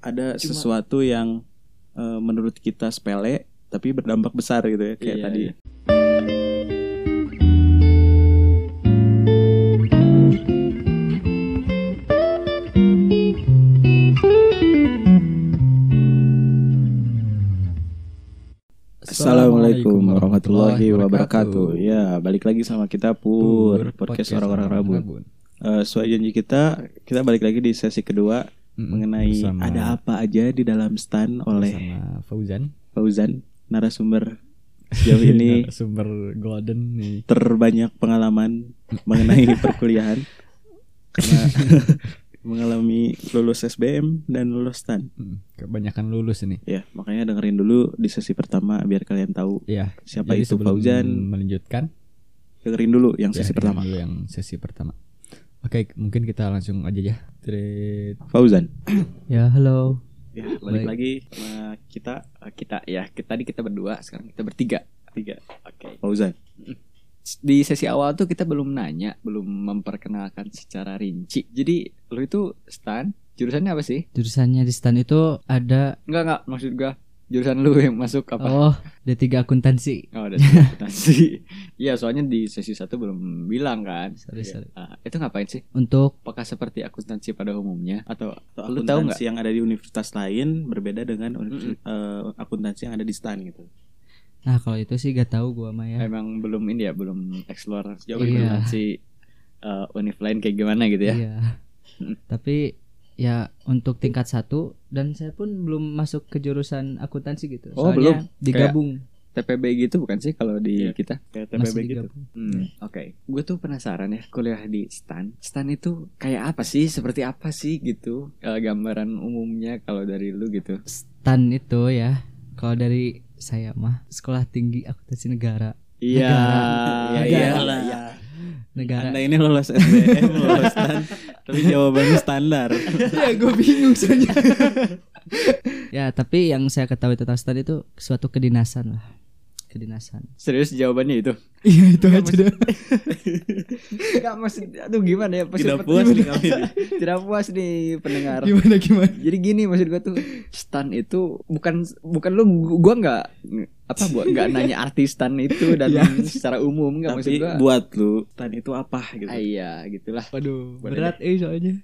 ada Cuma- sesuatu yang eh, menurut kita sepele tapi berdampak besar gitu ya kayak Iya, tadi. iya. Assalamualaikum warahmatullahi wabarakatuh. Ya, balik lagi sama kita Pur, podcast orang-orang Rabun. Eh, sesuai janji kita, kita balik lagi di sesi kedua mengenai Bersama- ada apa aja di dalam stan oleh Fauzan. Fauzan, narasumber sejauh ini. Sumber golden nih. Terbanyak pengalaman mengenai perkuliahan. Karena mengalami lulus SBM dan lulus stan. Hmm, kebanyakan lulus ini. Ya, makanya dengerin dulu di sesi pertama biar kalian tahu ya siapa itu Fauzan. melanjutkan Dengerin dulu yang ya, sesi dengerin pertama. dulu yang sesi pertama oke mungkin kita langsung aja ya Tret. Fauzan. Ya halo. Ya, balik Baik. lagi sama kita Eh, kita ya kita tadi kita berdua sekarang kita bertiga tiga. oke Fauzan. di sesi awal tuh kita belum nanya belum memperkenalkan secara rinci jadi lu itu stan jurusannya apa sih Jurusannya di stan itu ada enggak enggak maksud gua jurusan lu yang masuk apa oh D3 akuntansi. oh ada akuntansi iya soalnya di sesi satu belum bilang kan Sorry, sorry. Ah, itu ngapain sih Untuk apakah seperti akuntansi pada umumnya atau Atau Lu tahu akuntansi yang ada di universitas lain berbeda dengan uni- eh, akuntansi yang ada di STAN gitu. nah kalau itu sih gak tahu gua mah ya. emang belum ini ya belum explore Jauh Iya. akuntansi eh, univ lain kayak gimana gitu ya Iya. Tapi ya untuk tingkat satu dan saya pun belum masuk ke jurusan akuntansi gitu. Oh, Soalnya belum? digabung. TPB gitu bukan sih kalau di Iya. kita Kayak Masih TPB gitu. digabung. Hmm, oke. Gue tuh penasaran ya kuliah di STAN. STAN itu kayak apa sih? Seperti apa sih gitu? Eh, gambaran umumnya kalau dari lu gitu. Stan itu ya. Kalau dari saya mah sekolah tinggi akuntansi negara. Iya, Negara. iya, Iyalah. iya. Negara. Anda ini lolos SBM, lolos STAN, tapi jawabannya standar. ya gue bingung soalnya. ya tapi yang saya ketahui tentang stan itu suatu kedinasan lah. Kedinasan. Serius jawabannya itu? Iya itu aja deh. Enggak maksud aduh gimana ya? Tidak puas nih kami. nih. Tidak puas nih pendengar. Gimana gimana? Jadi gini maksud gua tuh stan itu bukan bukan lu gua nggak apa gua nggak nanya arti stan itu dan Iya. secara umum nggak maksud Tapi gua. buat lu STAN itu apa gitu? Ah, iya gitulah. Waduh, Boleh berat eh soalnya.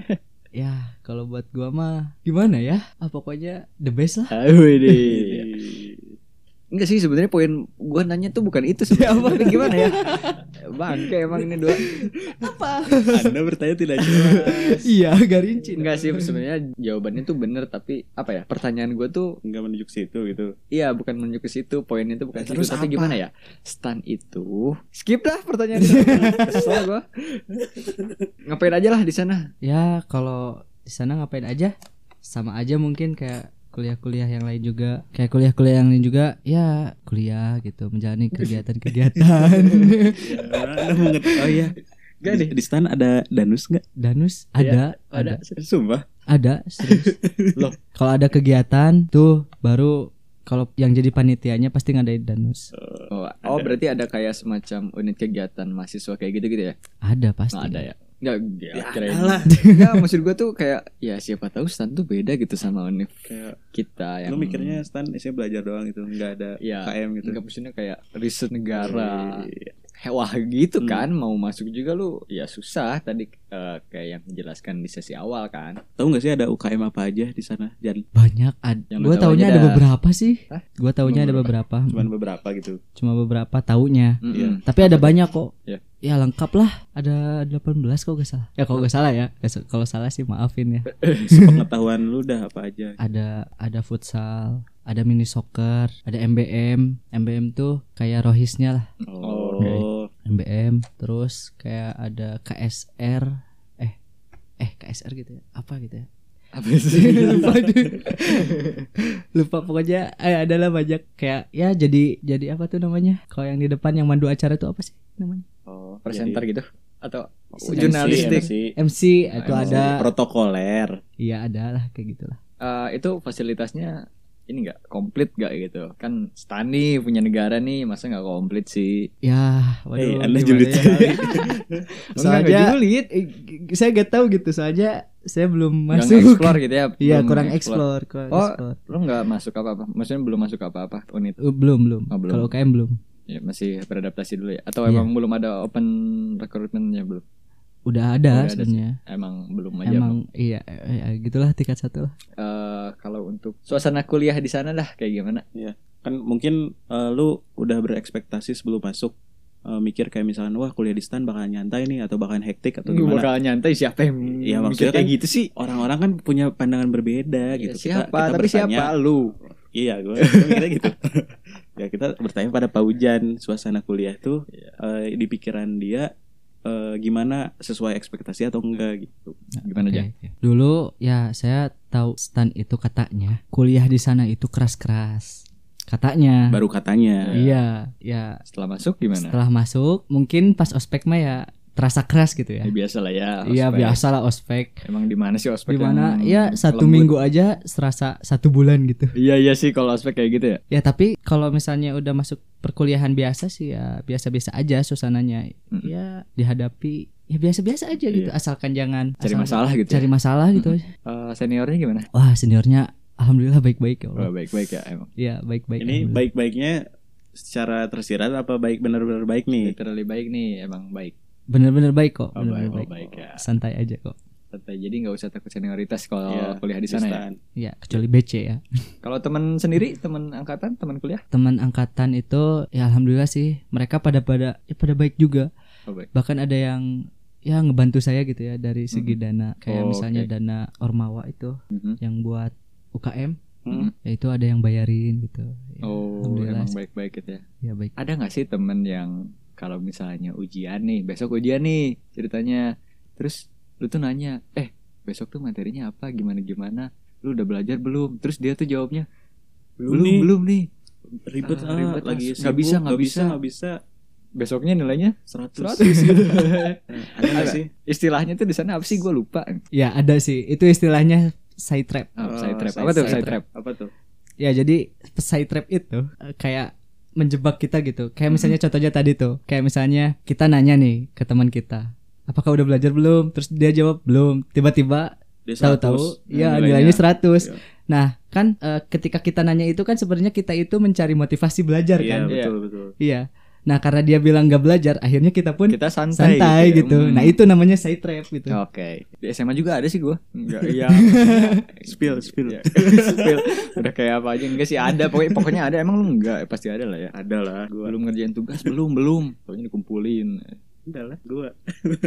ya, kalau buat gua mah gimana ya? Ah pokoknya the best lah. Enggak sih sebenarnya poin gua nanya tuh bukan itu sebenarnya. Tapi gimana ya? Bangke emang ini dua. Apa? Anda bertanya tidak jelas. iya, gak rinci. Enggak sih sebenarnya jawabannya tuh bener tapi apa ya? Pertanyaan gua tuh Enggak menuju ke situ gitu. iya bukan menuju ke situ, poinnya tuh bukan Ya, ke terus situ, tapi gimana ya? Stan itu skip dah pertanyaan itu. Kesel gua. Ngapain aja lah di sana? Ya, kalau di sana ngapain aja? Sama aja mungkin kayak kuliah-kuliah yang lain juga. Kayak kuliah-kuliah yang lain juga, ya kuliah gitu, menjalani kegiatan-kegiatan. Ya, Oh iya. Gak Di, deh. di STAN ada danus nggak? Danus ada, Ada. ada, Sumpah. ada, serius. Loh. Kalau ada kegiatan tuh baru kalau yang jadi panitianya pasti ngadain danus. Oh, oh berarti ada kayak semacam unit kegiatan mahasiswa kayak gitu gitu ya? Ada pasti. Nggak ada ya? Enggak, ya, Ya, ada lah. Enggak, maksud gua tuh kayak ya siapa tahu stan tuh beda gitu sama univ Kayak kita yang lu mikirnya STAN isinya belajar doang gitu, enggak ada ya KM gitu. enggak maksudnya kayak riset negara. Iya. Wah gitu Hmm. kan mau masuk juga lu ya susah tadi eh, kayak yang dijelaskan di sesi awal kan. Tahu nggak sih ada UKM apa aja di sana? Jan, Banyak ad Yang lu Gue tahu taunya aja ada beberapa sih. Hah? Gue taunya ada beberapa. cuman beberapa gitu. Cuma beberapa taunya. Mm-mm. Tapi ada banyak kok. Ya. Ya lengkap lah. Ada 18 kalau gak salah. Ya kalau gak salah ya. Ya, Kalau salah sih maafin ya. Sepengetahuan lu udah apa aja? Ada ada futsal, ada mini soccer, ada MBM. MBM tuh kayak rohisnya lah. Oh, MBM. Terus kayak ada KSR. Eh eh KSR gitu ya. Apa gitu ya? Apa sih? lupa lupa pokoknya eh adalah banyak kayak ya jadi jadi apa tuh namanya kalau yang di depan yang mandu acara itu apa sih namanya oh, Presenter jadi gitu atau MC, jurnalistik. MC. MC itu MC. ada protokoler. iya ada lah kayak gitulah Eh, itu fasilitasnya ini nggak komplit nggak gitu kan Stani punya negara nih masa nggak komplit sih ya waduh Hei, Anda gimana julid ya? soalnya nggak julid. eh, saya gak tahu gitu soalnya saya belum Nggak masuk. explore gitu ya Iya, kurang explore. explore, Oh. explore. Lu nggak masuk apa-apa Maksudnya belum masuk apa-apa unit Uh, belum, belum. Oh, belum. Kalau UKM belum. ya, Masih beradaptasi dulu ya Atau Iya. emang belum ada open recruitmentnya belum Udah ada Oh, ada sebenarnya. Emang belum aja Emang iya, ya, gitulah tingkat satu lah. Eh, Kalau untuk suasana kuliah di sana dah kayak gimana? Kan mungkin eh, lu udah berekspektasi sebelum masuk eh, mikir kayak misalkan wah kuliah di stan bakal nyantai nih atau bakal hektik atau Lu gimana? bakal nyantai siapa yang Iya, maksudnya mikir kayak kan gitu sih? orang-orang kan punya pandangan berbeda Ya, gitu. Kita- siapa? kita tapi bertanya- siapa? Lu. Iya gue mikirnya gitu. Ya kita bertanya pada Pak Ujan suasana kuliah tuh Iya. eh, di pikiran dia eh, gimana sesuai ekspektasi atau enggak gitu gimana Oke, aja. Dulu ya saya tahu stan itu katanya kuliah di sana itu keras-keras. Katanya. baru katanya Iya, ya setelah masuk gimana setelah masuk mungkin pas ospek mah ya terasa keras gitu ya. ya biasa lah ya Iya ospek. biasa lah ospek. emang di mana sih ospek Di mana ya satu lembut? minggu aja serasa satu bulan gitu. iya iya sih kalau ospek kayak gitu ya Ya tapi kalau misalnya udah masuk perkuliahan biasa sih ya biasa-biasa aja suasananya. Mm-mm. Ya dihadapi ya biasa-biasa aja gitu. Iya. Asalkan jangan cari asal- masalah gitu Cari ya. masalah gitu. aja. Eh, seniornya gimana Wah seniornya alhamdulillah baik-baik ya Allah. oh, baik baik ya emang Iya baik-baik. ini baik-baiknya secara tersirat apa baik benar-benar baik nih literally baik nih emang baik bener-bener baik kok. Oh, bener-bener baik, baik. baik ya Santai aja kok. santai jadi nggak usah takut senioritas kalau Iya, kuliah di sana ya stan. Ya kecuali BC ya. kalau teman sendiri teman angkatan teman kuliah Teman angkatan itu ya alhamdulillah sih mereka pada pada ya pada baik juga. oh baik Bahkan ada yang ya ngebantu saya gitu ya dari segi Mhm. dana kayak Oh, misalnya oke. dana Ormawa itu Mhm. yang buat UKM Hmm. ya itu ada yang bayarin gitu. Ya, oh alhamdulillah emang sih. baik baik gitu ya Ya baik. ada nggak sih temen yang kalau misalnya ujian nih besok ujian nih ceritanya. Terus lu tuh nanya eh besok tuh materinya apa? Gimana gimana? Lu udah belajar belum? Terus dia tuh jawabnya belum nih." belum nih. Ribet, Ah, ah, ribet, lagi. Nggak bisa, nggak bisa. nggak bisa. Besoknya nilainya? 100, 100 gitu ada sih? Istilahnya tuh di sana apa sih? Gue lupa. Ya ada sih. Itu istilahnya side trap. oh, Oh, side trap. side- apa tuh? side side trap. Apa tuh? Ya jadi side trap itu eh, kayak menjebak kita gitu. Kayak misalnya contohnya tadi tuh, kayak misalnya kita nanya nih ke teman kita, apakah udah belajar belum? Terus dia jawab belum. Tiba-tiba tahu-tahu 100. ya nilainya. nilainya 100. Iya. Nah, kan eh, ketika kita nanya itu kan sebenarnya kita itu mencari motivasi belajar iya kan? betul betul Iya. Nah, karena dia bilang nggak belajar, akhirnya kita pun kita santai, santai, gitu, gitu. Nah, Hmm. itu namanya side trap gitu. Oke, di SMA juga ada sih gue. Enggak, iya. spill spill Iya. Spill. Udah kayak apa aja enggak sih ada pokoknya pokoknya ada emang lu enggak pasti ada lah ya. ada lah gua Belum ngerjain tugas belum belum. Pokoknya dikumpulin. ada lah gua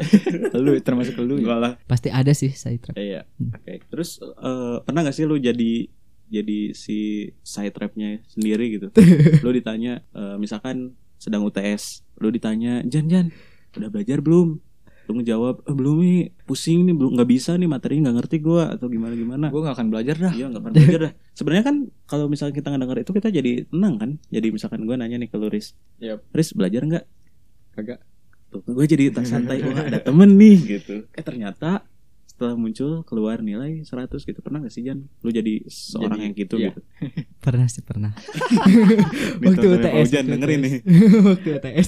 Lu termasuk lu ya. lah Pasti ada sih side trap. Iya. Hmm. Oke. terus eh, pernah gak sih lu jadi jadi si side trapnya sendiri gitu lu ditanya eh, misalkan sedang UTS lu ditanya Jan Jan udah belajar belum lu ngejawab eh, belum nih pusing nih belum nggak bisa nih materinya nggak ngerti gua atau gimana gimana Gue gak akan belajar dah. Iya nggak pernah belajar dah. Sebenarnya kan kalau misalnya kita ngedenger itu kita jadi tenang kan. Jadi misalkan gue nanya nih ke lu Riz, Yap. Riz belajar nggak? Kagak. Tuh, gue jadi tak santai. Wah ada temen nih gitu. Eh ternyata setelah muncul keluar nilai 100 gitu pernah gak sih Jan? Lu jadi seorang Jadi, yang gitu iya. gitu. Pernah sih pernah. Waktu UTS. Waktu dengerin UTS. nih. waktu UTS.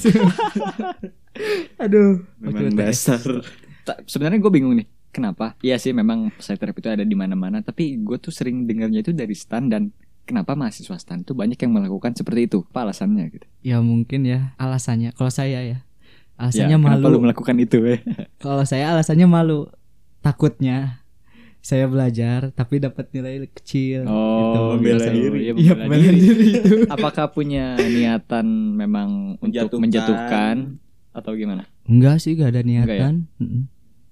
Aduh, waktu Memang UTS. dasar. Ta- Sebenarnya gue bingung nih. Kenapa? Iya sih memang side trap itu ada di mana-mana, tapi gue tuh sering dengarnya itu dari stan dan kenapa mahasiswa stan tuh banyak yang melakukan seperti itu? Apa alasannya gitu? Ya mungkin ya alasannya. Kalau saya ya Ya, alasannya kenapa lu malu. melakukan itu? Eh? Kalau saya alasannya malu. Takutnya saya belajar tapi dapat nilai kecil Oh, gitu. membela biasa. diri. Iya, Iya, membela diri. diri itu. Apakah punya niatan memang untuk Menjatuhkan. menjatuhkan atau gimana? Enggak sih, enggak ada Enggak ya? niatan. Mm-mm.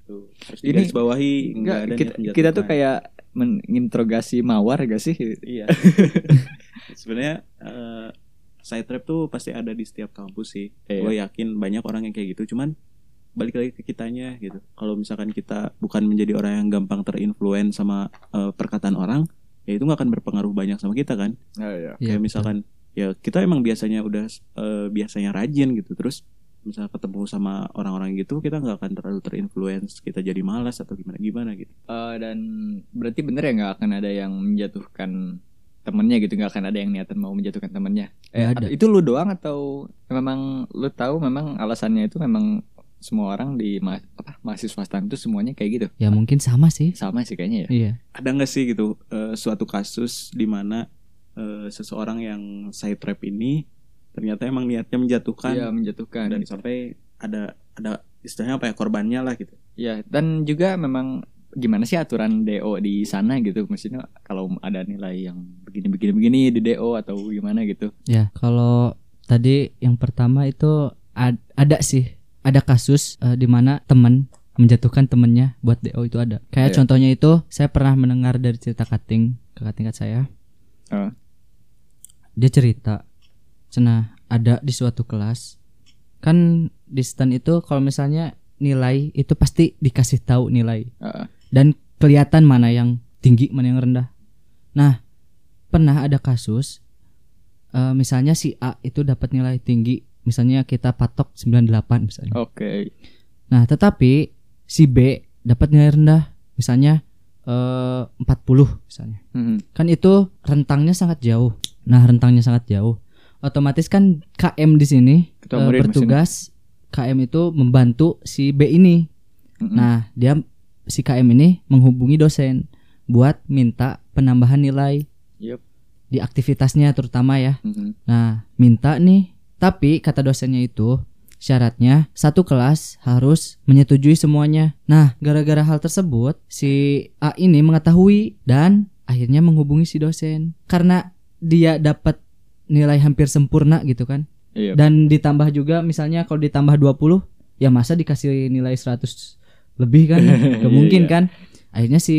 Tuh, Harus Ini- bawahi Enggak, ada kita, niat kita tuh kayak menginterogasi mawar gak sih? Iya. Sebenarnya eh, side trap tuh pasti ada di setiap kampus sih. Iya. Gue yakin banyak orang yang kayak gitu. Cuman balik lagi ke kitanya gitu. Kalau misalkan kita bukan menjadi orang yang gampang terinfluen sama eh, perkataan orang, ya itu nggak akan berpengaruh banyak sama kita kan. Oh, iya. Iya, kayak betul. misalkan ya kita emang biasanya udah eh, biasanya rajin gitu. Terus misal ketemu sama orang-orang gitu kita nggak akan terlalu terinfluence kita jadi malas atau gimana gimana gitu Eh, dan berarti bener ya nggak akan ada yang menjatuhkan temennya gitu nggak akan ada yang niatan mau menjatuhkan temennya eh, ada. itu lu doang atau memang lu tahu memang alasannya itu memang semua orang di ma apa mahasiswa stan itu semuanya kayak gitu Ya mungkin sama sih. sama sih kayaknya ya Iya. ada nggak sih gitu eh, suatu kasus di mana eh, seseorang yang side trap ini ternyata emang niatnya menjatuhkan Iya menjatuhkan dan gitu. sampai ada ada istilahnya apa ya korbannya lah gitu ya dan juga memang gimana sih aturan DO di sana gitu maksudnya kalau ada nilai yang begini begini begini di DO atau gimana gitu Ya, kalau tadi yang pertama itu ad- ada sih, ada kasus eh, di mana teman menjatuhkan temennya buat DO itu ada. Kayak Iya. contohnya itu saya pernah mendengar dari cerita cutting kakak tingkat saya. Oh. Dia cerita, cenah ada di suatu kelas. Kan di stand itu kalau misalnya nilai itu pasti dikasih tahu nilai Heeh. dan kelihatan mana yang tinggi mana yang rendah. Nah, pernah ada kasus eh, misalnya si A itu dapat nilai tinggi, misalnya kita patok 98 misalnya. oke Nah, tetapi si B dapat nilai rendah, misalnya eh 40 misalnya. Mhm. Kan itu rentangnya sangat jauh. Nah, rentangnya sangat jauh. Otomatis kan KM di sini eh, murid bertugas KM itu membantu si B ini. Mhm. Nah, dia si KM ini menghubungi dosen buat minta penambahan nilai Yup. di aktivitasnya terutama ya. Mhm. Nah, minta nih, tapi kata dosennya itu syaratnya satu kelas harus menyetujui semuanya. Nah, gara-gara hal tersebut si A ini mengetahui dan akhirnya menghubungi si dosen karena dia dapat nilai hampir sempurna gitu kan. Iya. Dan ditambah juga misalnya kalau ditambah 20 ya masa dikasih nilai 100 lebih kan? Gak mungkin Iya. kan? Akhirnya si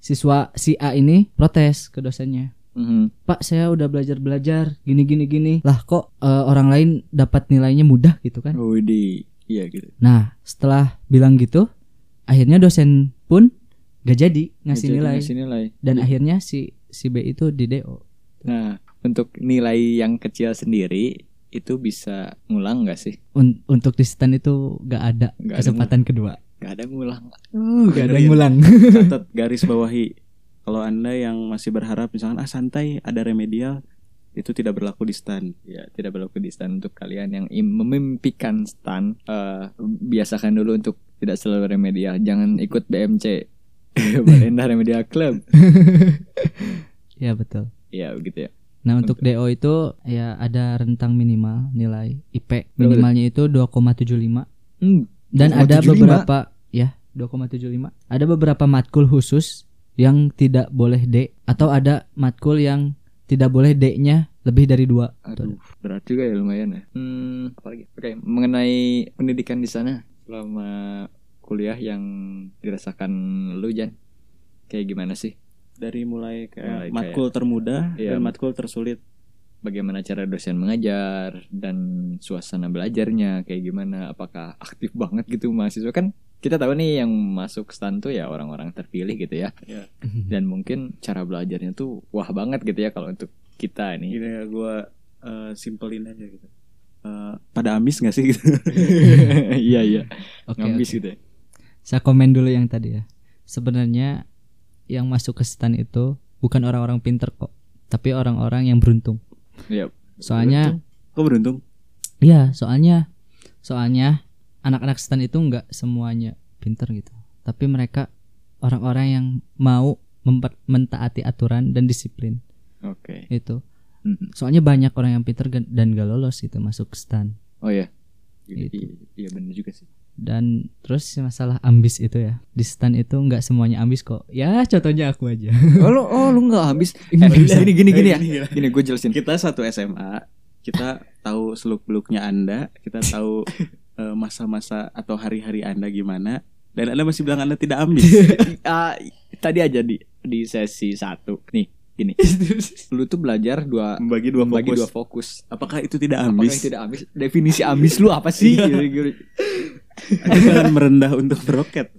siswa si A ini protes ke dosennya. Mhm. Pak saya udah belajar belajar gini gini gini. Lah kok eh, orang lain dapat nilainya mudah gitu kan? Widih. iya gitu. Nah setelah bilang gitu akhirnya dosen pun gak jadi ngasih Jadi nilai. ngasih nilai. Dan akhirnya si si B itu di DO nah untuk nilai yang kecil sendiri itu bisa ngulang nggak sih? Un- untuk di stand itu gak ada ada kesempatan kedua. Gak ada ngulang. Uh, gak ada Dengerin. ngulang. Catat garis bawahi kalau anda yang masih berharap misalkan ah santai ada remedial itu tidak berlaku di stand ya tidak berlaku di stand untuk kalian yang im- memimpikan stand eh, biasakan dulu untuk tidak selalu remedial. Jangan ikut BMC Balinda Remedial Club. Ya betul. Ya begitu ya. Nah untuk DO itu ya ada rentang minimal nilai IP minimalnya itu 2,75 hmm, Dan ada 2,75. beberapa ya 2,75. Ada beberapa matkul khusus yang tidak boleh D atau ada matkul yang tidak boleh D-nya lebih dari dua. aduh berat juga ya lumayan ya. Hmm, apa lagi? Oke mengenai pendidikan di sana selama kuliah yang dirasakan lu Jan kayak gimana sih? Dari mulai Mulai kayak kayak- matkul termudah Iya. dan matkul tersulit bagaimana cara dosen mengajar dan suasana belajarnya kayak gimana apakah aktif banget gitu mahasiswa kan kita tahu nih yang masuk stan tuh ya orang-orang terpilih gitu ya Iya. dan mungkin cara belajarnya tuh wah banget gitu ya kalau untuk kita nih gini ya gue simpelin aja gitu Eh, pada ambis gak sih gitu iya iya Oke. ngambis oke. gitu ya Saya komen dulu yang tadi ya. Sebenarnya yang masuk ke stan itu bukan orang-orang pinter kok, tapi orang-orang yang beruntung. Iya. Soalnya kok beruntung Iya, soalnya soalnya anak-anak stan itu nggak semuanya pinter gitu. Tapi mereka orang-orang yang mau memper- mentaati aturan dan disiplin oke itu. Mm. Soalnya banyak orang yang pinter dan gak lolos gitu masuk stan. oh ya iya Gitu. iya benar juga sih Dan terus masalah ambis itu ya. Di stan itu nggak semuanya ambis kok. Ya contohnya aku aja. oh lu oh lu nggak habis eh, gini gini gini ya. Gini, gue jelasin. Kita satu SMA kita tahu seluk beluknya anda kita tahu eh, masa-masa atau hari-hari anda gimana dan anda masih bilang anda tidak ambis. Ah, tadi aja di di sesi satu. Nih gini. Lu tuh belajar dua membagi dua membagi fokus. dua fokus. Apakah itu tidak Apakah ambis yang tidak ambis? Definisi ambis lu apa sih? Iya. Anda jangan merendah untuk meroket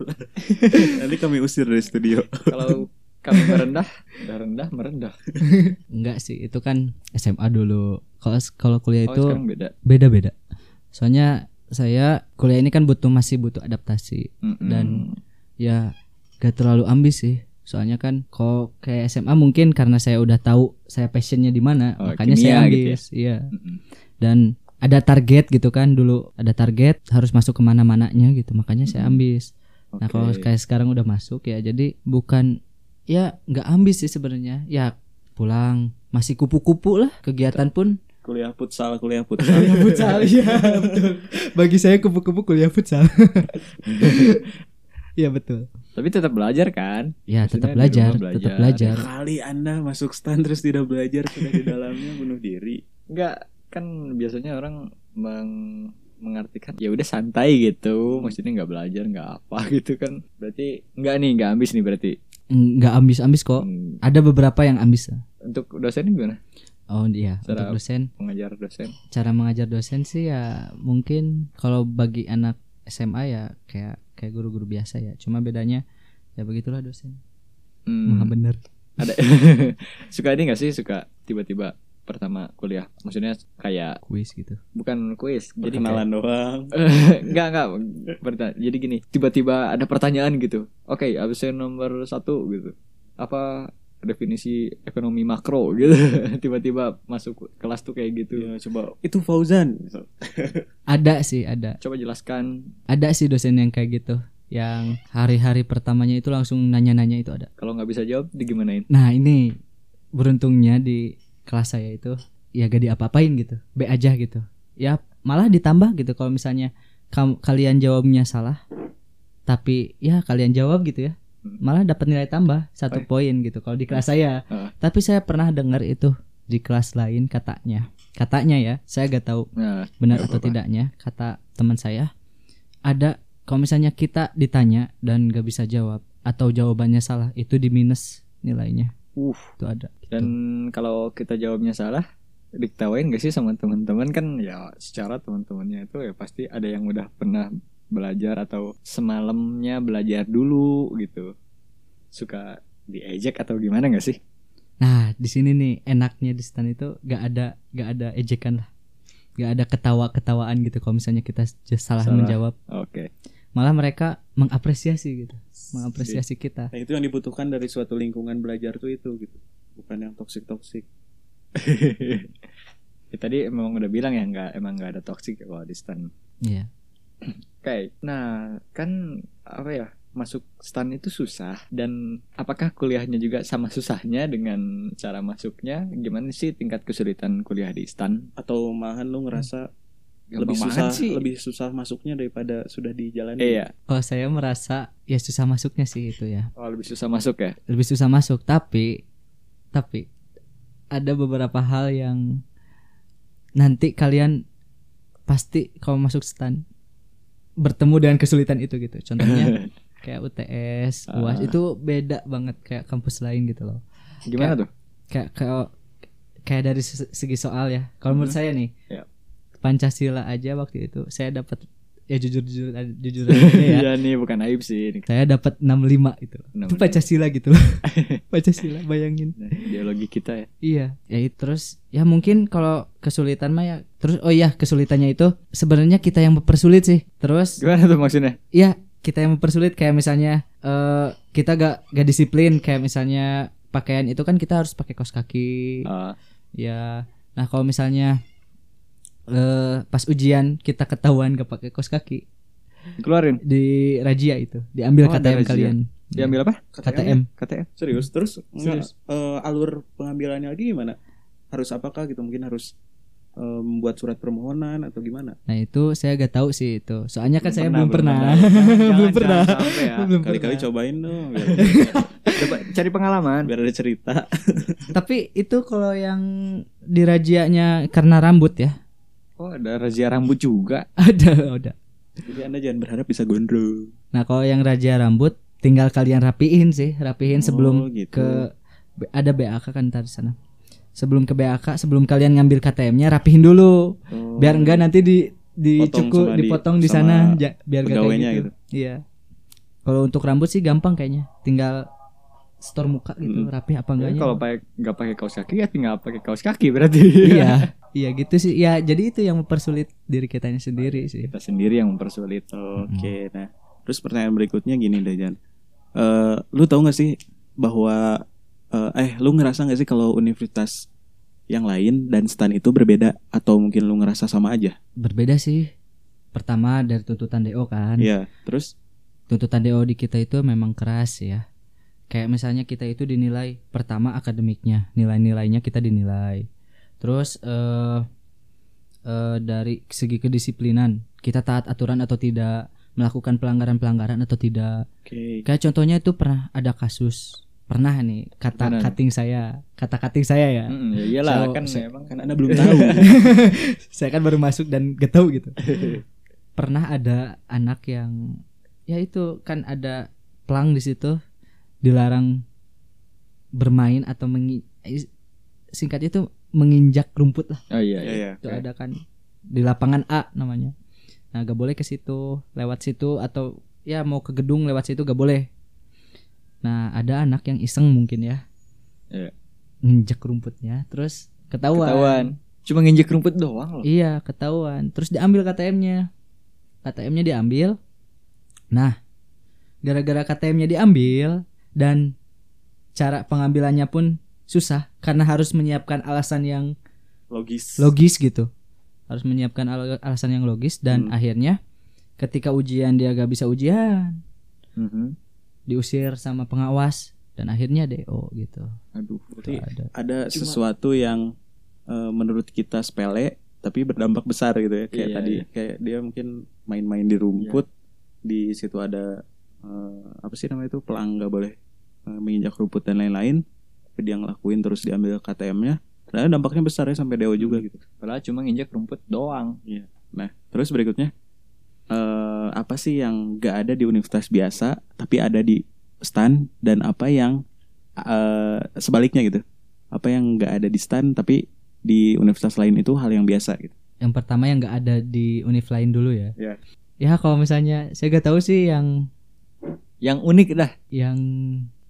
nanti kami usir dari studio kalau kami merendah udah rendah merendah Enggak sih, itu kan SMA dulu. Kalau kalau kuliah oh itu sekarang beda beda-beda. Soalnya saya kuliah ini kan butuh masih butuh adaptasi. Mm-mm. Dan ya gak terlalu ambis sih soalnya kan kok kayak SMA mungkin karena saya udah tahu saya passionnya di mana Oh, makanya kimia saya gitu ambis iya Mm-mm. dan ada target gitu kan dulu ada target harus masuk ke mana-mananya gitu makanya saya ambis. Nah kalau kayak sekarang udah masuk ya jadi bukan ya nggak ambis sih sebenarnya. Ya pulang masih kupu-kupu lah kegiatan pun. Kuliah futsal kuliah futsal. Kuliah futsal ya betul. Bagi saya kupu-kupu kuliah futsal. Iya betul. Tapi tetap belajar kan? ya Maksudnya tetap belajar rumah tetap belajar. belajar. Kali anda masuk stan terus tidak belajar sudah di dalamnya bunuh diri. Enggak, kan biasanya orang meng- mengartikan ya udah santai gitu, maksudnya nggak belajar nggak apa gitu kan. Berarti nggak nih, nggak ambis nih berarti. nggak ambis-ambis kok. Hmm, ada beberapa yang ambis. Untuk dosen gimana? oh iya Cara- untuk dosen. Mengajar dosen. cara mengajar dosen sih ya mungkin kalau bagi anak SMA ya kayak kayak guru-guru biasa ya. Cuma bedanya ya begitulah dosen. Hmm, maha bener. Ada. Suka ini nggak sih? Suka tiba-tiba pertama kuliah. Maksudnya kayak kuis gitu. Bukan kuis jadi kenalan doang. Enggak enggak. Berta- jadi gini tiba-tiba ada pertanyaan gitu. Oke absen nomor satu gitu. Apa definisi ekonomi makro gitu? Tiba-tiba masuk kelas tuh kayak gitu. Ya, coba. Itu Fauzan. Ada sih ada. Coba jelaskan. Ada sih dosen yang kayak gitu. Yang hari-hari pertamanya itu langsung nanya-nanya itu ada. Kalau nggak bisa jawab digimanain? Nah ini beruntungnya di kelas saya itu ya gak diapa-apain gitu. B aja gitu. Ya malah ditambah gitu kalau misalnya kam- kalian jawabnya salah tapi ya kalian jawab gitu ya. Hmm. malah dapat nilai tambah satu Oh, poin gitu kalau di kelas saya. Tapi saya pernah dengar itu di kelas lain katanya. Katanya ya saya gak tahu nah benar atau tidaknya kata teman saya ada kalau misalnya kita ditanya dan gak bisa jawab atau jawabannya salah itu di minus nilainya uh itu ada dan kalau kita jawabnya salah diketawain gak sih sama teman-teman? Kan ya secara teman-temannya itu ya pasti ada yang udah pernah belajar atau semalamnya belajar dulu gitu. Suka diejek atau gimana gak sih? Nah di sini nih enaknya di stan itu gak ada gak ada ejekan lah. Gak ada ketawa-ketawaan gitu kalau misalnya kita salah, Salah. menjawab. Oke malah mereka mengapresiasi gitu mengapresiasi kita. Nah itu yang dibutuhkan dari suatu lingkungan belajar tuh itu gitu bukan yang toksik toksik Ya, tadi emang udah bilang ya nggak emang nggak ada toxic kalau di stan iya. Oke, nah kan apa ya masuk stan itu susah dan apakah kuliahnya juga sama susahnya dengan cara masuknya? Gimana sih tingkat kesulitan kuliah di stan? atau malahan lu ngerasa Gampang lebih banget susah sih. lebih susah masuknya daripada sudah dijalani iya, kalau saya merasa ya susah masuknya sih itu ya oh, lebih susah masuk ya. lebih susah masuk tapi tapi ada beberapa hal yang nanti kalian pasti kalau masuk stan bertemu dengan kesulitan itu gitu contohnya kayak UTS UAS Ah. itu beda banget kayak kampus lain gitu loh Gimana tuh? kayak kayak kayak dari se- segi soal ya kalau menurut Mhm. saya nih Ya. Pancasila aja waktu itu saya dapat ya jujur jujur jujur aja ya Iya nih bukan aib sih. Ini saya dapat 65 itu itu 65. Pancasila gitu loh Pancasila bayangin Nah, ideologi kita ya. Iya, ya terus ya mungkin kalau kesulitan mah ya terus oh iya kesulitannya itu sebenarnya kita yang mempersulit sih. Terus Gimana tuh maksudnya? iya kita yang mempersulit kayak misalnya eh kita gak gak disiplin kayak misalnya pakaian itu kan kita harus pakai kaos kaki. Ah, Ya. Nah, kalau misalnya eh pas ujian kita ketahuan gak pakai kaos kaki keluarin. di razia itu, diambil Oh, KTM kalian. Diambil apa? KTM. KTM. serius terus Serius. eh, alur pengambilannya lagi gimana harus apakah gitu mungkin harus eh, membuat surat permohonan atau gimana Nah, itu saya gak tahu sih itu. Soalnya kan saya belum belum pernah. Belum pernah. ya. Belum kali-kali pernah. cobain dong biar, Coba cari pengalaman. biar ada cerita Tapi itu kalau yang di rajianya karena rambut ya. Oh, ada razia rambut juga. Ada, ada. jadi anda jangan berharap bisa gondrong Nah, kalau yang raja rambut tinggal kalian rapiin sih, rapiin sebelum Oh, gitu. ke ada BAK kan tadi sana. Sebelum ke BAK, sebelum kalian ngambil KTM-nya rapihin dulu. Oh. Biar enggak nanti di dicukur, di- dipotong di sama sana ja- biar enggak kayak gitu. gitu. Iya. Kalau untuk rambut sih gampang kayaknya. Tinggal store muka gitu, Mm. rapi apa Ya, enggaknya. kalau pakai nggak pakai kaos kaki ya tinggal pakai kaos kaki berarti. iya, iya gitu sih. Ya, jadi itu yang mempersulit diri kitanya sendiri sih. Kita sendiri yang mempersulit. Oke, nah terus pertanyaan berikutnya gini deh Jan. Eh, lu tahu nggak sih bahwa eh, eh lu ngerasa nggak sih kalau universitas yang lain dan stan itu berbeda atau mungkin lu ngerasa sama aja? Berbeda sih. Pertama dari tuntutan DO kan. Iya. Terus Tuntutan DO di kita itu memang keras ya. Kayak misalnya kita itu dinilai pertama akademiknya, nilai-nilainya kita dinilai. Terus eh eh, dari segi kedisiplinan, kita taat aturan atau tidak, melakukan pelanggaran-pelanggaran atau tidak. oke. Kayak contohnya itu pernah ada kasus pernah nih kata nih? cutting saya, kata cutting saya ya. Mm, ya iyalah So- kan so- emang Kan Anda belum tahu. saya kan baru masuk dan getau gitu. Pernah ada anak yang ya itu kan ada pelang di situ dilarang bermain atau mengi is- singkatnya itu menginjak rumput lah. Oh iya Iya, iya. iya. Itu ada kan di lapangan A namanya. Nah, gak boleh ke situ, lewat situ atau ya mau ke gedung lewat situ gak boleh. Nah, ada anak yang iseng mungkin ya. Iya. Nginjek rumputnya, terus ketahuan. Ketahuan. Cuma nginjek rumput doang loh. Iya, ketahuan. Terus diambil KTM-nya. KTM-nya diambil. Nah, gara-gara KTM-nya diambil dan cara pengambilannya pun susah karena harus menyiapkan alasan yang Logis. logis gitu. Harus menyiapkan al- alasan yang logis dan Hmm. akhirnya ketika ujian dia gak bisa ujian, Mhm. diusir sama pengawas dan akhirnya DO gitu. Aduh. Berarti Ada. ada Cuma- sesuatu yang eh, menurut kita sepele tapi berdampak besar gitu ya. Kayak Iya, tadi iya. kayak dia mungkin main-main di rumput. Di situ ada eh, apa sih namanya itu pelang nggak boleh eh, menginjak rumput dan lain-lain. Tapi dia ngelakuin terus diambil KTM-nya. Ternyata dampaknya besar ya sampai DO juga gitu. Padahal cuma nginjek rumput doang. Nah, terus berikutnya eh apa sih yang gak ada di universitas biasa tapi ada di stan dan apa yang eh sebaliknya gitu? Apa yang gak ada di stan tapi di universitas lain itu hal yang biasa gitu. Yang pertama yang gak ada di univ lain dulu ya. Iya. Ya kalau misalnya saya gak tahu sih yang Yang unik dah. yang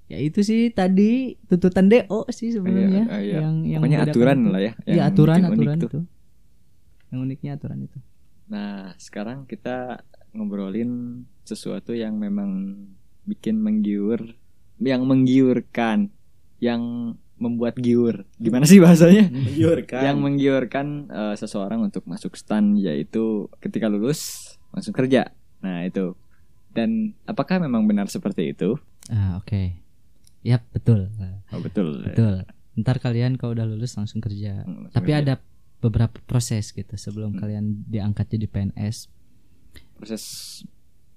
ya itu sih tadi tuntutan DO sih sebenarnya Iya, iya. yang yang Pokoknya aturan itu. lah ya. Iya yang aturan bikin unik aturan tuh. itu. Yang uniknya aturan itu. Nah, sekarang kita ngobrolin sesuatu yang memang bikin menggiur, yang menggiurkan, yang membuat giur. Gimana sih bahasanya? Menggiurkan. Yang menggiurkan eh, seseorang untuk masuk stan yaitu ketika lulus langsung kerja. Nah, itu. Dan apakah memang benar seperti itu? Ah oke. Yap betul Oh, betul. betul. Ntar kalian kalau udah lulus langsung kerja. Hmm, langsung Tapi kerja. ada beberapa proses gitu sebelum Hmm. kalian diangkat jadi PNS. proses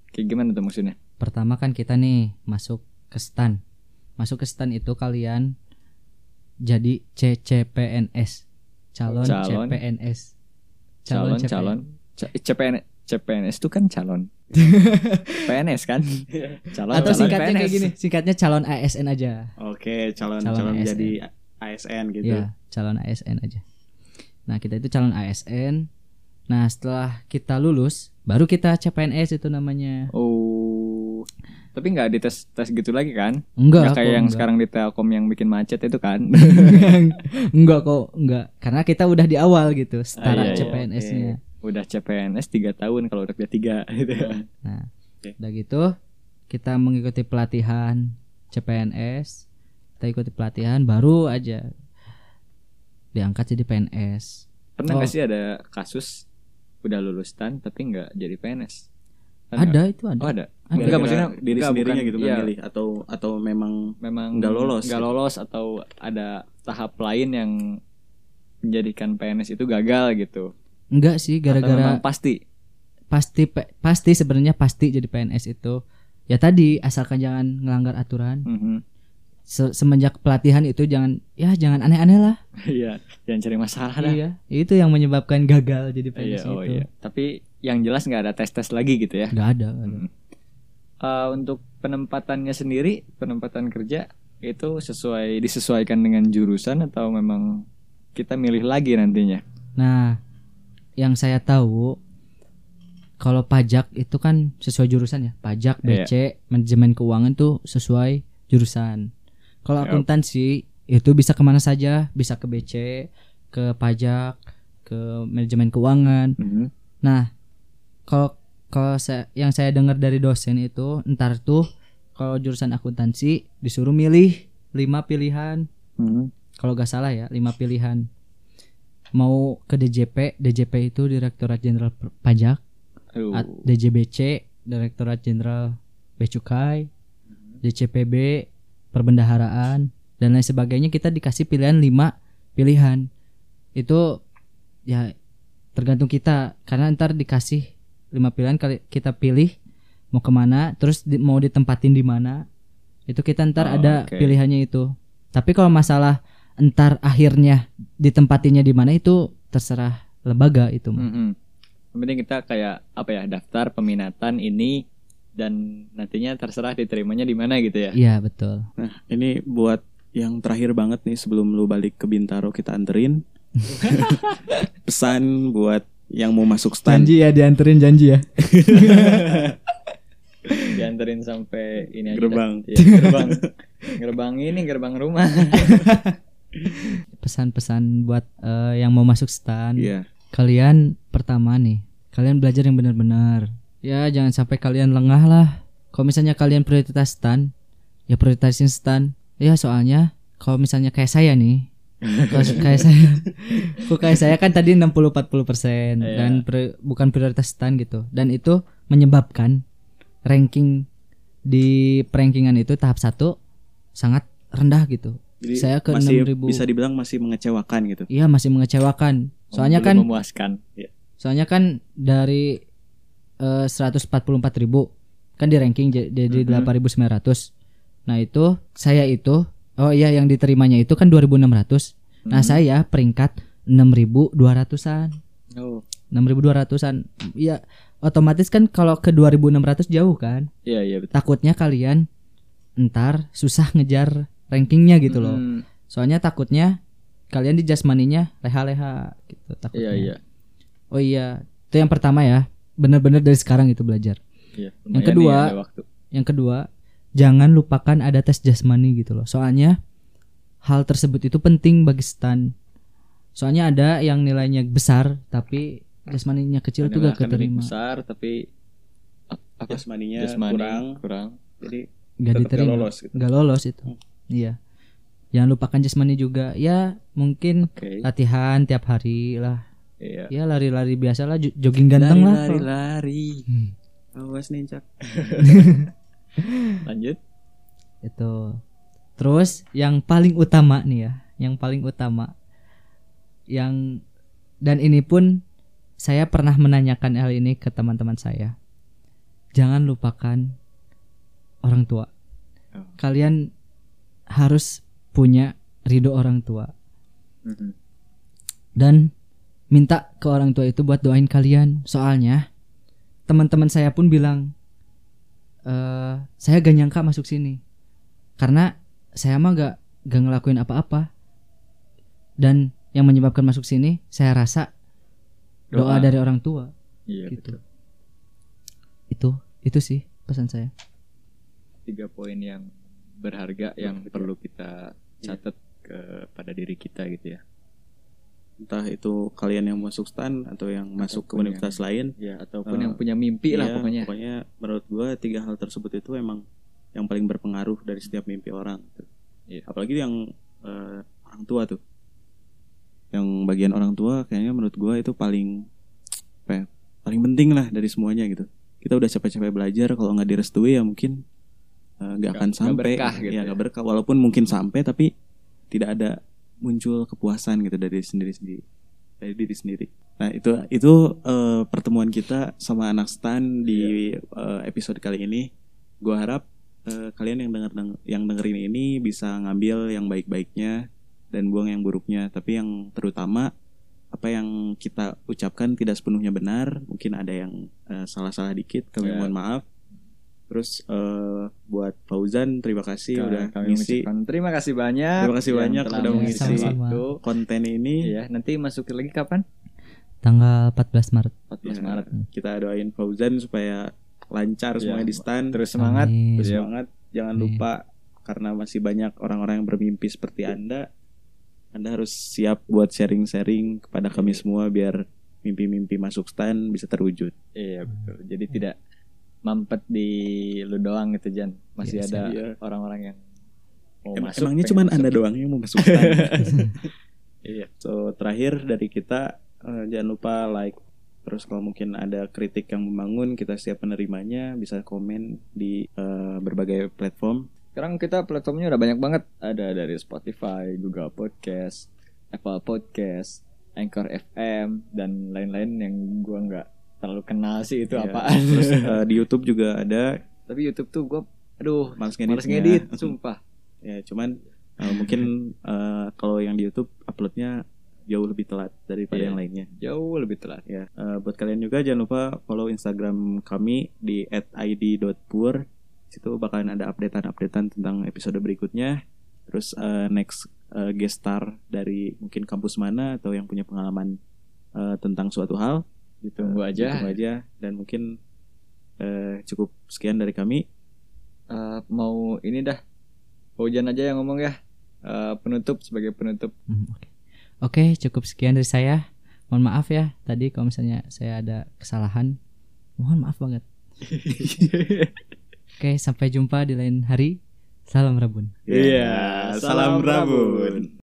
kayak gimana tuh maksudnya? Pertama kan kita nih masuk ke stan. Masuk ke stan itu kalian jadi CCPNS. Calon, Calon. CPNS. Calon CPNS. calon C- CPN CPNS itu kan calon. PNS kan? Calon Atau calon singkatnya kayak PNS. gini, singkatnya calon ASN aja. Oke, calon Calon calon, ASN. jadi ASN gitu. Iya, calon ASN aja. Nah, kita itu calon ASN. Nah, setelah kita lulus, baru kita CPNS itu namanya. Oh. Tapi nggak dites tes gitu lagi kan? Enggak, Nggak kayak kok, yang enggak. sekarang di Telkom yang bikin macet itu kan? enggak kok, enggak. Karena kita udah di awal gitu, iya, setara iya, CPNS-nya. Udah CPNS 3 tahun kalau udah tiga gitu. Nah, Oke. udah gitu kita mengikuti pelatihan CPNS. Kita ikuti pelatihan baru aja diangkat jadi PNS. Pernah nggak Oh. sih ada kasus udah lulus tan tapi nggak jadi PNS? Nggak? Ada itu ada. Oh ada. Ada. Enggak maksudnya diri enggak, sendirinya bukan- gitu iya, memilih atau atau memang memang Nggak lolos nggak gitu. lolos atau ada tahap lain yang menjadikan PNS itu gagal gitu. Enggak sih gara-gara pasti. pasti pasti sebenarnya pasti jadi PNS itu ya tadi asalkan jangan ngelanggar aturan Mhm. Se- semenjak pelatihan itu jangan ya jangan aneh-aneh lah Iya, jangan cari masalah dah. iya itu yang menyebabkan gagal jadi Iya, PNS oh itu iya. Tapi yang jelas nggak ada tes tes lagi gitu ya. nggak ada, nggak ada. Hmm. Eh, untuk penempatannya sendiri, penempatan kerja itu sesuai disesuaikan dengan jurusan atau memang kita milih lagi nantinya? nah yang saya tahu kalau pajak itu kan sesuai jurusan ya pajak Iya. BC manajemen keuangan tuh sesuai jurusan kalau Yap. akuntansi itu bisa ke mana saja bisa ke BC ke pajak ke manajemen keuangan Mhm. Nah, kalau kalau saya yang saya dengar dari dosen itu ntar tuh kalau jurusan akuntansi disuruh milih lima pilihan. Mhm. Kalau gak salah ya, lima pilihan. Mau ke DJP DJP itu Direktorat Jenderal Pajak. Aduh. DJBC Direktorat Jenderal Bea Cukai DCPB perbendaharaan dan lain sebagainya. Kita dikasih pilihan 5 pilihan. Itu ya tergantung kita. Karena ntar dikasih lima pilihan kali kita pilih mau ke mana terus di- mau ditempatin di mana itu kita ntar Oh, ada oke. pilihannya itu. Tapi kalau masalah ntar akhirnya ditempatinya di mana itu terserah lembaga itu mah. Mm-mm. Yang penting kita kayak apa ya daftar peminatan ini dan nantinya terserah diterimanya di mana gitu ya. iya betul Nah, ini buat yang terakhir banget nih sebelum lu balik ke Bintaro kita anterin. Pesan buat yang mau masuk stand. janji ya dianterin janji ya Dianterin sampai ini aja. Gerbang. Iya, gerbang. gerbang ini gerbang rumah. pesan-pesan buat eh, yang mau masuk stan. Iya. kalian pertama nih kalian belajar yang benar-benar. Ya jangan sampai kalian lengah lah. Kalau misalnya kalian prioritas stan ya prioritasin stan. Ya soalnya kalau misalnya kayak saya nih kalau kayak saya kayak saya kan tadi 60 40 persen Iya. dan pri- bukan prioritas stan gitu. Dan itu menyebabkan ranking di perankingan itu tahap satu sangat rendah gitu Jadi Saya ke masih 6.000. bisa dibilang masih mengecewakan gitu. iya masih mengecewakan soalnya Belum kan memuaskan. Soalnya kan dari eh, 144 ribu kan di ranking jadi Mhm. 8.900. Nah itu saya itu oh iya yang diterimanya itu kan 2.600. Nah Mhm. saya peringkat 6.200an. Oh. 6.200an. Iya otomatis kan kalau ke 2.600 jauh kan. Iya iya betul. Takutnya kalian ntar susah ngejar rankingnya gitu loh. Mm, Soalnya takutnya kalian di jasmaninya leha-leha gitu takutnya. Iya iya. Oh iya, itu yang pertama ya. Bener-bener dari sekarang itu belajar. Iya. Yang kedua, waktu. Yang kedua, jangan lupakan ada tes jasmani gitu loh. Soalnya hal tersebut itu penting bagi stan. Soalnya ada yang nilainya besar tapi jasmaninya kecil itu gak keterima. besar tapi ap- apa? Jasmaninya Jasmani kurang. kurang. Jadi Gak tetap gak diterima. lolos gitu. Gak lolos itu. Iya. Jangan lupakan jasmani juga. Ya mungkin Oke. latihan tiap hari lah. Iya. Ya lari-lari biasa lah, jo- jogging ganteng lah. lari, lari. Awas nih, Cak. Lanjut. itu terus yang paling utama nih ya yang paling utama yang dan ini pun saya pernah menanyakan hal ini ke teman-teman saya jangan lupakan orang tua Oh. kalian harus punya ridho orang tua. Dan minta ke orang tua itu buat doain kalian. Soalnya teman-teman saya pun bilang eh saya gak nyangka masuk sini. Karena saya mah gak gak ngelakuin apa-apa. Dan yang menyebabkan masuk sini saya rasa doa, Doa. dari orang tua. Iya gitu. betul. itu itu sih pesan saya. Tiga poin yang berharga yang perlu kita catat kepada diri kita gitu ya. Entah itu kalian yang masuk stan atau yang masuk ke Ataupun universitas lain. Ya ataupun Eh, yang punya mimpi lah Iya, pokoknya. menurut gua tiga hal tersebut itu emang yang paling berpengaruh dari setiap mimpi orang. gitu. Iya. Apalagi yang eh, orang tua tuh. Yang bagian orang tua kayaknya menurut gua itu paling apa ya, paling penting lah dari semuanya gitu. Kita udah capek-capek belajar kalau nggak direstui ya mungkin nggak Nggak- akan sampai. berkah gitu Iya, ya. nggak berkah walaupun mungkin sampai tapi tidak ada muncul kepuasan gitu dari sendiri sendiri dari diri sendiri. Nah itu itu eh, pertemuan kita sama anak stan di eh, episode kali ini. Gua harap eh, kalian yang denger yang dengerin ini bisa ngambil yang baik-baiknya dan buang yang buruknya. Tapi yang terutama apa yang kita ucapkan tidak sepenuhnya benar. Mungkin ada yang eh, salah-salah dikit. Kami Ya. mohon maaf. Terus eh, buat Fauzan terima kasih udah kami ngisi terima kasih banyak. Terima kasih banyak udah mengisi sama-sama. waktu. konten ini. Iya, nanti masukin lagi kapan? tanggal 14 Maret 14 Ya, Maret. Kita doain Fauzan supaya lancar Iya, semuanya di stand. Terus semangat. Amin. Terus Iya. semangat. Jangan Amin. lupa karena masih banyak orang-orang yang bermimpi seperti Anda. Anda harus siap buat sharing-sharing kepada kami semua biar mimpi-mimpi masuk stand bisa terwujud. Iya betul. Jadi tidak mampet di lu doang gitu Jan. Masih Iya, ada iya. orang-orang yang mau Em- masuk. emangnya cuman masuk. Anda doang yang mau masuk? Iya. So terakhir dari kita eh, jangan lupa like terus kalau mungkin ada kritik yang membangun kita siap menerimanya bisa komen di eh, berbagai platform. Sekarang kita platformnya udah banyak banget. Ada dari Spotify, Google Podcast, Apple Podcast, Anchor FM dan lain-lain yang kenal sih itu Ya, apaan. Terus eh, di YouTube juga ada Tapi YouTube tuh gua aduh Males males ngeditnya. ngedit, sumpah. ya cuman eh, mungkin eh, kalau yang di YouTube uploadnya jauh lebih telat daripada Iya. yang lainnya. Jauh lebih telat. Ya, eh, buat kalian juga jangan lupa follow Instagram kami di @id.pur. Situ bakalan ada updatean-updatean tentang episode berikutnya. Terus eh, next eh, guest star dari mungkin kampus mana atau yang punya pengalaman eh, tentang suatu hal. Ditunggu Eh, aja. Ditunggu aja dan mungkin eh, cukup sekian dari kami. Eh, mau ini dah. Hujan aja yang ngomong ya. Eh, penutup sebagai penutup. Hmm, Oke, Oke, cukup sekian dari saya. Mohon maaf ya tadi kalau misalnya saya ada kesalahan. Mohon maaf banget. Oke, sampai jumpa di lain hari. Salam Rabun. Iya, salam Rabun.